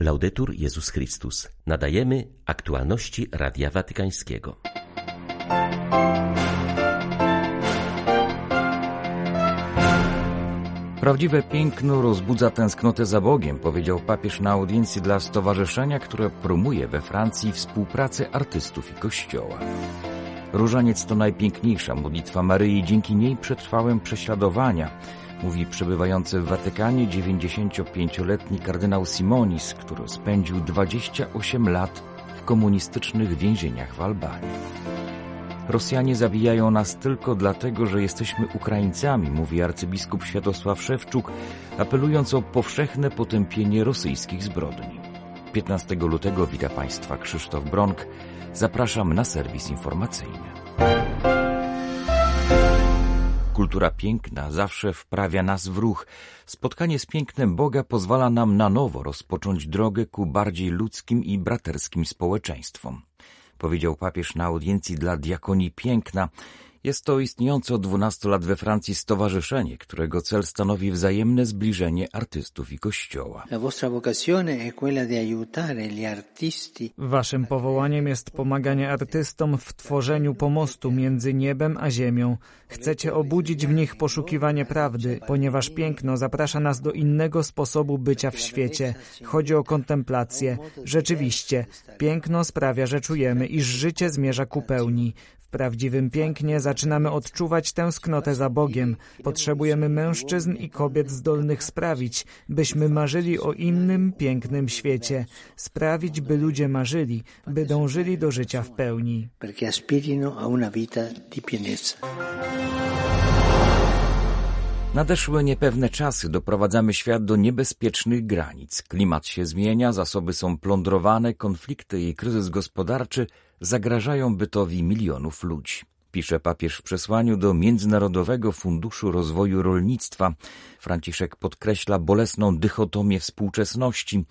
Laudetur Jezus Chrystus. Nadajemy aktualności Radia Watykańskiego. Prawdziwe piękno rozbudza tęsknotę za Bogiem, powiedział papież na audiencji dla stowarzyszenia, które promuje we Francji współpracę artystów i kościoła. Różaniec to najpiękniejsza modlitwa Maryi, dzięki niej przetrwałem prześladowania, mówi przebywający w Watykanie 95-letni kardynał Simonis, który spędził 28 lat w komunistycznych więzieniach w Albanii. Rosjanie zabijają nas tylko dlatego, że jesteśmy Ukraińcami, mówi arcybiskup Światosław Szewczuk, apelując o powszechne potępienie rosyjskich zbrodni. 15 lutego wita Państwa Krzysztof Bronk. Zapraszam na serwis informacyjny. Kultura piękna zawsze wprawia nas w ruch. Spotkanie z pięknem Boga pozwala nam na nowo rozpocząć drogę ku bardziej ludzkim i braterskim społeczeństwom. Powiedział papież na audiencji dla Diakonii Piękna. Jest to istniejące od 12 lat we Francji stowarzyszenie, którego cel stanowi wzajemne zbliżenie artystów i Kościoła. Waszym powołaniem jest pomaganie artystom w tworzeniu pomostu między niebem a ziemią. Chcecie obudzić w nich poszukiwanie prawdy, ponieważ piękno zaprasza nas do innego sposobu bycia w świecie. Chodzi o kontemplację. Rzeczywiście, piękno sprawia, że czujemy, iż życie zmierza ku pełni. W prawdziwym pięknie zaczynamy odczuwać tęsknotę za Bogiem. Potrzebujemy mężczyzn i kobiet zdolnych sprawić, byśmy marzyli o innym, pięknym świecie. Sprawić, by ludzie marzyli, by dążyli do życia w pełni. Nadeszły niepewne czasy, doprowadzamy świat do niebezpiecznych granic. Klimat się zmienia, zasoby są plądrowane, konflikty i kryzys gospodarczy zagrażają bytowi milionów ludzi. Pisze papież w przesłaniu do Międzynarodowego Funduszu Rozwoju Rolnictwa. Franciszek podkreśla bolesną dychotomię współczesności.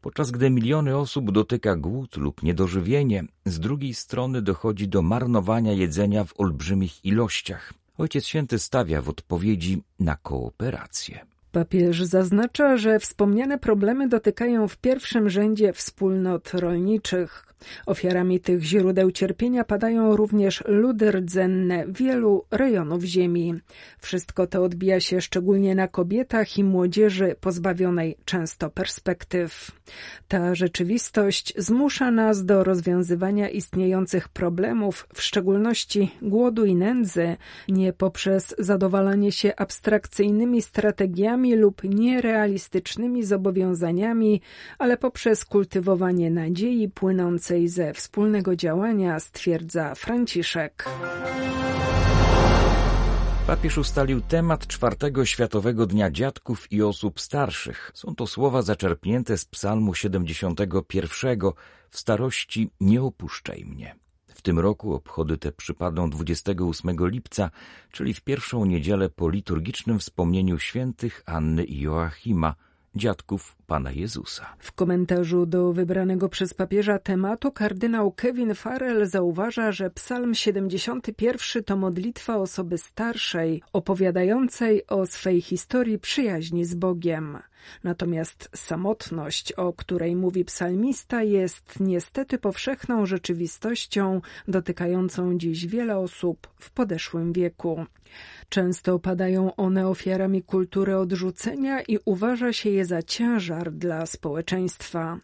Podczas gdy miliony osób dotyka głód lub niedożywienie, z drugiej strony dochodzi do marnowania jedzenia w olbrzymich ilościach. Ojciec Święty stawia w odpowiedzi na kooperację. Papież zaznacza, że wspomniane problemy dotykają w pierwszym rzędzie wspólnot rolniczych. Ofiarami tych źródeł cierpienia padają również ludy rdzenne wielu rejonów ziemi. Wszystko to odbija się szczególnie na kobietach i młodzieży pozbawionej często perspektyw. Ta rzeczywistość zmusza nas do rozwiązywania istniejących problemów, w szczególności głodu i nędzy, nie poprzez zadowalanie się abstrakcyjnymi strategiami lub nierealistycznymi zobowiązaniami, ale poprzez kultywowanie nadziei płynącej ze wspólnego działania, stwierdza Franciszek. Papież ustalił temat czwartego Światowego Dnia Dziadków i Osób Starszych. Są to słowa zaczerpnięte z psalmu 71 w starości Nie opuszczaj mnie. W tym roku obchody te przypadną 28 lipca, czyli w pierwszą niedzielę po liturgicznym wspomnieniu świętych Anny i Joachima – dziadków Pana Jezusa. W komentarzu do wybranego przez papieża tematu kardynał Kevin Farrell zauważa, że Psalm 71 to modlitwa osoby starszej, opowiadającej o swej historii przyjaźni z Bogiem. Natomiast samotność, o której mówi psalmista, jest niestety powszechną rzeczywistością dotykającą dziś wiele osób w podeszłym wieku. Często padają one ofiarami kultury odrzucenia i uważa się je za ciężar dla społeczeństwa.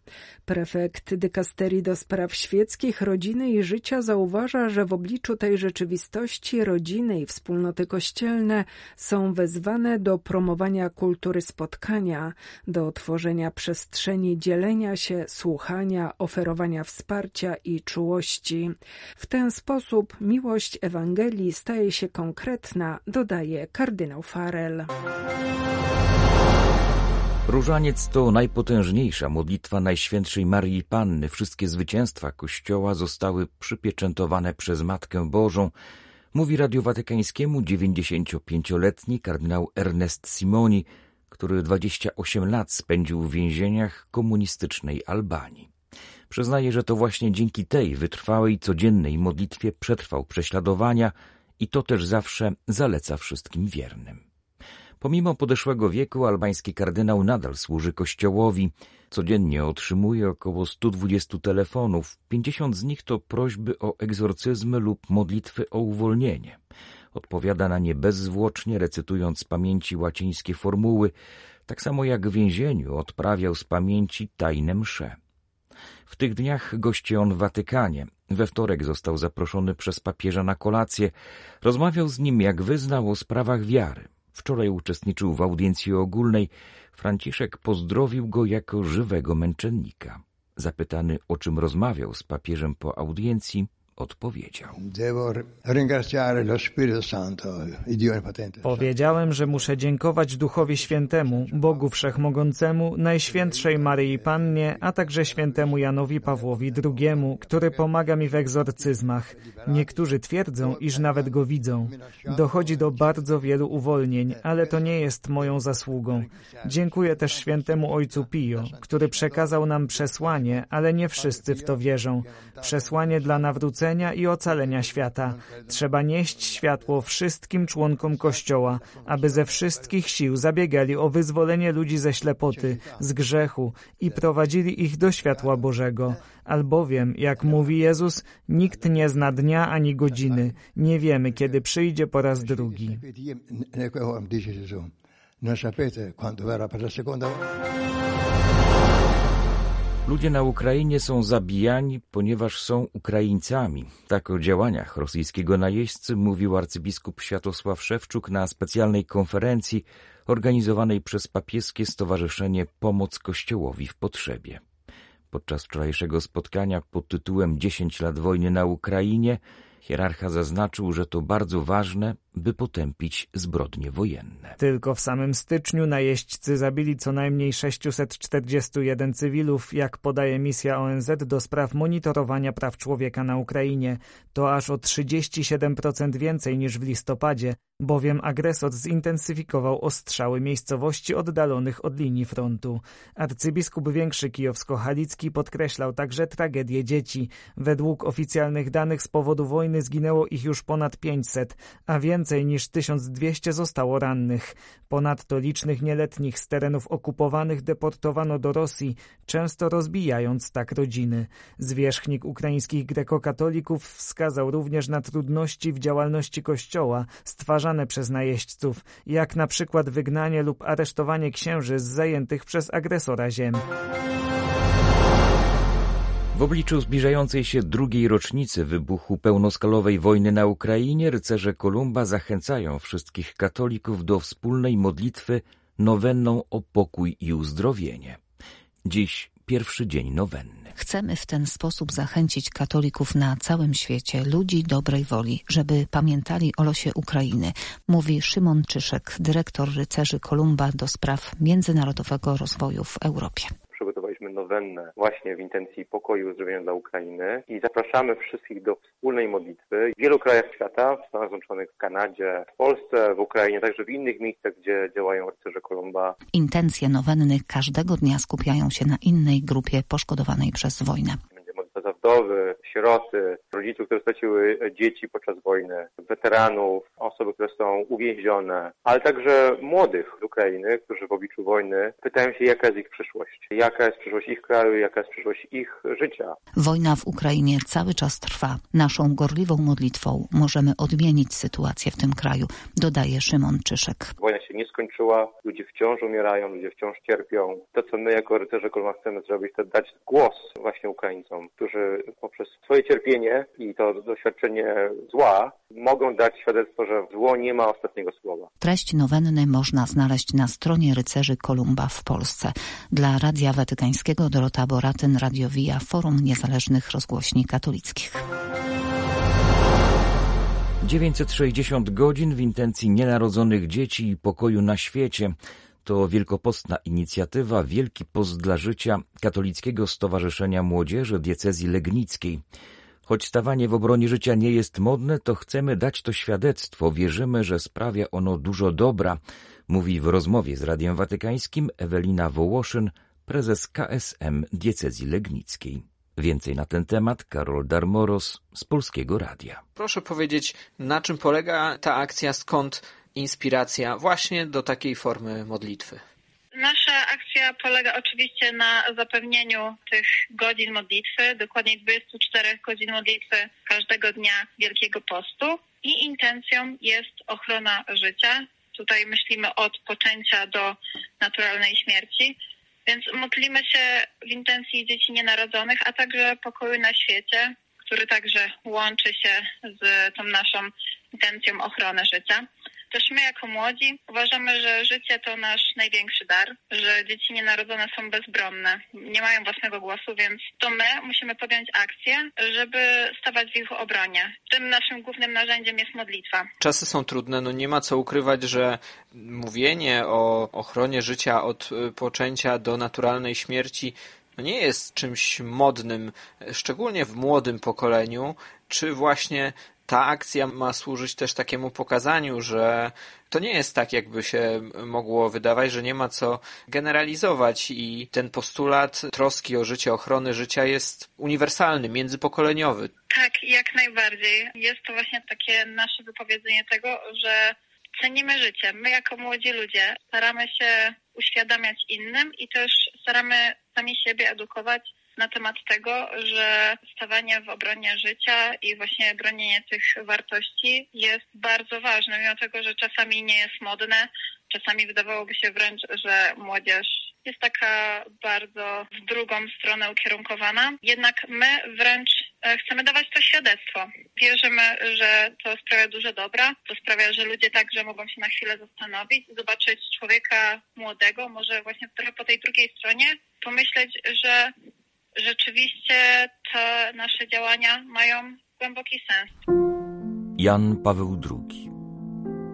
Prefekt dykasterii do spraw świeckich, rodziny i życia zauważa, że w obliczu tej rzeczywistości rodziny i wspólnoty kościelne są wezwane do promowania kultury spotkania, do tworzenia przestrzeni dzielenia się, słuchania, oferowania wsparcia i czułości. W ten sposób miłość Ewangelii staje się konkretna, dodaje kardynał Farel. Różaniec to najpotężniejsza modlitwa Najświętszej Marii Panny. Wszystkie zwycięstwa Kościoła zostały przypieczętowane przez Matkę Bożą, mówi Radiu Watykańskiemu 95-letni kardynał Ernest Simoni, który 28 lat spędził w więzieniach komunistycznej Albanii. Przyznaje, że to właśnie dzięki tej wytrwałej codziennej modlitwie przetrwał prześladowania i to też zawsze zaleca wszystkim wiernym. Pomimo podeszłego wieku albański kardynał nadal służy kościołowi. Codziennie otrzymuje około 120 telefonów. 50 z nich to prośby o egzorcyzmy lub modlitwy o uwolnienie. Odpowiada na nie bezzwłocznie, recytując z pamięci łacińskie formuły, tak samo jak w więzieniu odprawiał z pamięci tajne msze. W tych dniach gości on w Watykanie. We wtorek został zaproszony przez papieża na kolację. Rozmawiał z nim, jak wyznał, o sprawach wiary. Wczoraj uczestniczył w audiencji ogólnej. Franciszek pozdrowił go jako żywego męczennika. Zapytany, o czym rozmawiał z papieżem po audiencji, odpowiedział. Powiedziałem, że muszę dziękować Duchowi Świętemu, Bogu Wszechmogącemu, Najświętszej Maryi Pannie, a także świętemu Janowi Pawłowi II, który pomaga mi w egzorcyzmach. Niektórzy twierdzą, iż nawet go widzą. Dochodzi do bardzo wielu uwolnień, ale to nie jest moją zasługą. Dziękuję też świętemu Ojcu Pio, który przekazał nam przesłanie, ale nie wszyscy w to wierzą. Przesłanie dla nawrócenia i ocalenia świata. Trzeba nieść światło wszystkim członkom Kościoła, aby ze wszystkich sił zabiegali o wyzwolenie ludzi ze ślepoty, z grzechu i prowadzili ich do światła Bożego. Albowiem, jak mówi Jezus, nikt nie zna dnia ani godziny. Nie wiemy, kiedy przyjdzie po raz drugi. Non sapete quando verrà per la seconda Ludzie na Ukrainie są zabijani, ponieważ są Ukraińcami. Tak o działaniach rosyjskiego najeźdźcy mówił arcybiskup Światosław Szewczuk na specjalnej konferencji organizowanej przez papieskie Stowarzyszenie Pomoc Kościołowi w Potrzebie. Podczas wczorajszego spotkania pod tytułem 10 lat wojny na Ukrainie hierarcha zaznaczył, że to bardzo ważne, by potępić zbrodnie wojenne. Tylko w samym styczniu najeźdźcy zabili co najmniej 641 cywilów, jak podaje misja ONZ do spraw monitorowania praw człowieka na Ukrainie. To aż o 37% więcej niż w listopadzie, bowiem agresor zintensyfikował ostrzały miejscowości oddalonych od linii frontu. Arcybiskup Większy Kijowsko-Halicki podkreślał także tragedię dzieci. Według oficjalnych danych z powodu wojny zginęło ich już ponad 500, a więcej więcej niż 1200 zostało rannych. Ponadto licznych nieletnich z terenów okupowanych deportowano do Rosji, często rozbijając tak rodziny. Zwierzchnik ukraińskich grekokatolików wskazał również na trudności w działalności kościoła stwarzane przez najeźdźców, jak na przykład wygnanie lub aresztowanie księży z zajętych przez agresora ziem. W obliczu zbliżającej się drugiej rocznicy wybuchu pełnoskalowej wojny na Ukrainie rycerze Kolumba zachęcają wszystkich katolików do wspólnej modlitwy nowenną o pokój i uzdrowienie. Dziś pierwszy dzień nowenny. Chcemy w ten sposób zachęcić katolików na całym świecie, ludzi dobrej woli, żeby pamiętali o losie Ukrainy, mówi Szymon Czyszek, dyrektor rycerzy Kolumba do spraw międzynarodowego rozwoju w Europie nowennę właśnie w intencji pokoju i uzdrowienia dla Ukrainy. I zapraszamy wszystkich do wspólnej modlitwy. W wielu krajach świata, w Stanach Zjednoczonych, w Kanadzie, w Polsce, w Ukrainie, także w innych miejscach, gdzie działają rycerze Kolumba. Intencje nowenny każdego dnia skupiają się na innej grupie poszkodowanej przez wojnę. Za wdowy, sieroty, rodziców, które straciły dzieci podczas wojny, weteranów, osoby, które są uwięzione, ale także młodych z Ukrainy, którzy w obliczu wojny pytają się, jaka jest ich przyszłość, jaka jest przyszłość ich kraju, jaka jest przyszłość ich życia. Wojna w Ukrainie cały czas trwa. Naszą gorliwą modlitwą możemy odmienić sytuację w tym kraju, dodaje Szymon Czyszek. Wojna nie skończyła, ludzie wciąż umierają, ludzie wciąż cierpią. To, co my jako rycerze Kolma chcemy zrobić, to dać głos właśnie Ukraińcom, którzy poprzez swoje cierpienie i to doświadczenie zła mogą dać świadectwo, że zło nie ma ostatniego słowa. Treść nowenny można znaleźć na stronie rycerzy Kolumba w Polsce. Dla Radia Watykańskiego Dorota Boratyn, Radio Via, Forum Niezależnych Rozgłośni Katolickich. 960 godzin w intencji nienarodzonych dzieci i pokoju na świecie to wielkopostna inicjatywa Wielki Post dla Życia Katolickiego Stowarzyszenia Młodzieży Diecezji Legnickiej. Choć stawanie w obronie życia nie jest modne, to chcemy dać to świadectwo. Wierzymy, że sprawia ono dużo dobra, mówi w rozmowie z Radiem Watykańskim Ewelina Wołoszyn, prezes KSM Diecezji Legnickiej. Więcej na ten temat Karol Darmoros z Polskiego Radia. Proszę powiedzieć, na czym polega ta akcja, skąd inspiracja właśnie do takiej formy modlitwy? Nasza akcja polega oczywiście na zapewnieniu tych godzin modlitwy, dokładnie 24 godzin modlitwy każdego dnia Wielkiego Postu i intencją jest ochrona życia. Tutaj myślimy od poczęcia do naturalnej śmierci. Więc modlimy się w intencji dzieci nienarodzonych, a także pokoju na świecie, który także łączy się z tą naszą intencją ochrony życia. Też my jako młodzi uważamy, że życie to nasz największy dar, że dzieci nienarodzone są bezbronne, nie mają własnego głosu, więc to my musimy podjąć akcję, żeby stawać w ich obronie. Tym naszym głównym narzędziem jest modlitwa. Czasy są trudne, no nie ma co ukrywać, że mówienie o ochronie życia od y, poczęcia do naturalnej śmierci no nie jest czymś modnym, szczególnie w młodym pokoleniu, czy właśnie ta akcja ma służyć też takiemu pokazaniu, że to nie jest tak, jakby się mogło wydawać, że nie ma co generalizować i ten postulat troski o życie, ochrony życia jest uniwersalny, międzypokoleniowy. Tak, jak najbardziej. Jest to właśnie takie nasze wypowiedzenie tego, że cenimy życie. My jako młodzi ludzie staramy się uświadamiać innym i też staramy sami siebie edukować na temat tego, że stawanie w obronie życia i właśnie bronienie tych wartości jest bardzo ważne, mimo tego, że czasami nie jest modne, czasami wydawałoby się wręcz, że młodzież jest taka bardzo w drugą stronę ukierunkowana. Jednak my wręcz e, chcemy dawać to świadectwo. Wierzymy, że to sprawia dużo dobra, to sprawia, że ludzie także mogą się na chwilę zastanowić, zobaczyć człowieka młodego, może właśnie trochę po tej drugiej stronie, pomyśleć, że rzeczywiście te nasze działania mają głęboki sens. Jan Paweł II.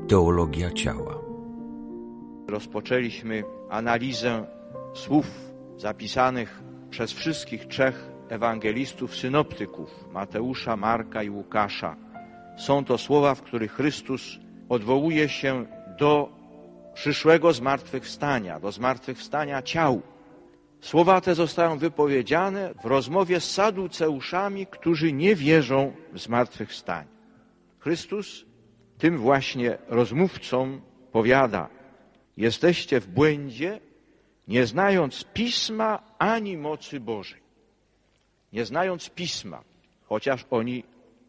Teologia ciała. Rozpoczęliśmy analizę słów zapisanych przez wszystkich trzech ewangelistów synoptyków Mateusza, Marka i Łukasza. Są to słowa, w których Chrystus odwołuje się do przyszłego zmartwychwstania, do zmartwychwstania ciał. Słowa te zostają wypowiedziane w rozmowie z saduceuszami, którzy nie wierzą w zmartwychwstanie. Chrystus tym właśnie rozmówcom powiada: Jesteście w błędzie, nie znając pisma ani mocy Bożej. Nie znając pisma, chociaż oni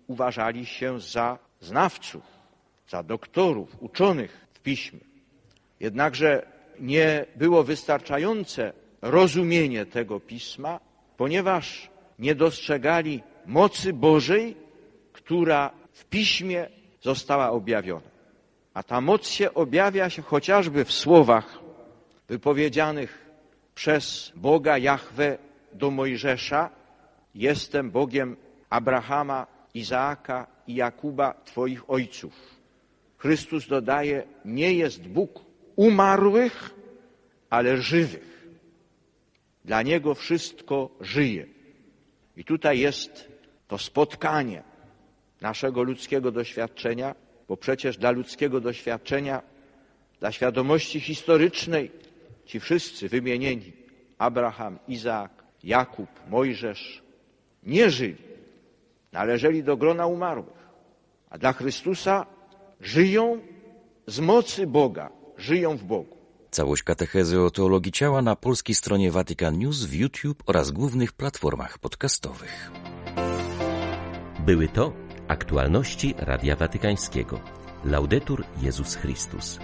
uważali się za znawców, za doktorów, uczonych w piśmie. Jednakże nie było wystarczające rozumienie tego pisma, ponieważ nie dostrzegali mocy Bożej, która w piśmie została objawiona. A ta moc się objawia się chociażby w słowach wypowiedzianych przez Boga Jahwe do Mojżesza: Jestem Bogiem Abrahama, Izaaka i Jakuba, Twoich ojców. Chrystus dodaje: Nie jest Bóg umarłych, ale żywych. Dla Niego wszystko żyje. I tutaj jest to spotkanie naszego ludzkiego doświadczenia, bo przecież dla ludzkiego doświadczenia, dla świadomości historycznej, ci wszyscy wymienieni Abraham, Izaak, Jakub, Mojżesz nie żyli, należeli do grona umarłych, a dla Chrystusa żyją z mocy Boga, żyją w Bogu. Całość katechezy o teologii ciała na polskiej stronie Vatican News w YouTube oraz głównych platformach podcastowych. Były to aktualności Radia Watykańskiego. Laudetur Jezus Chrystus.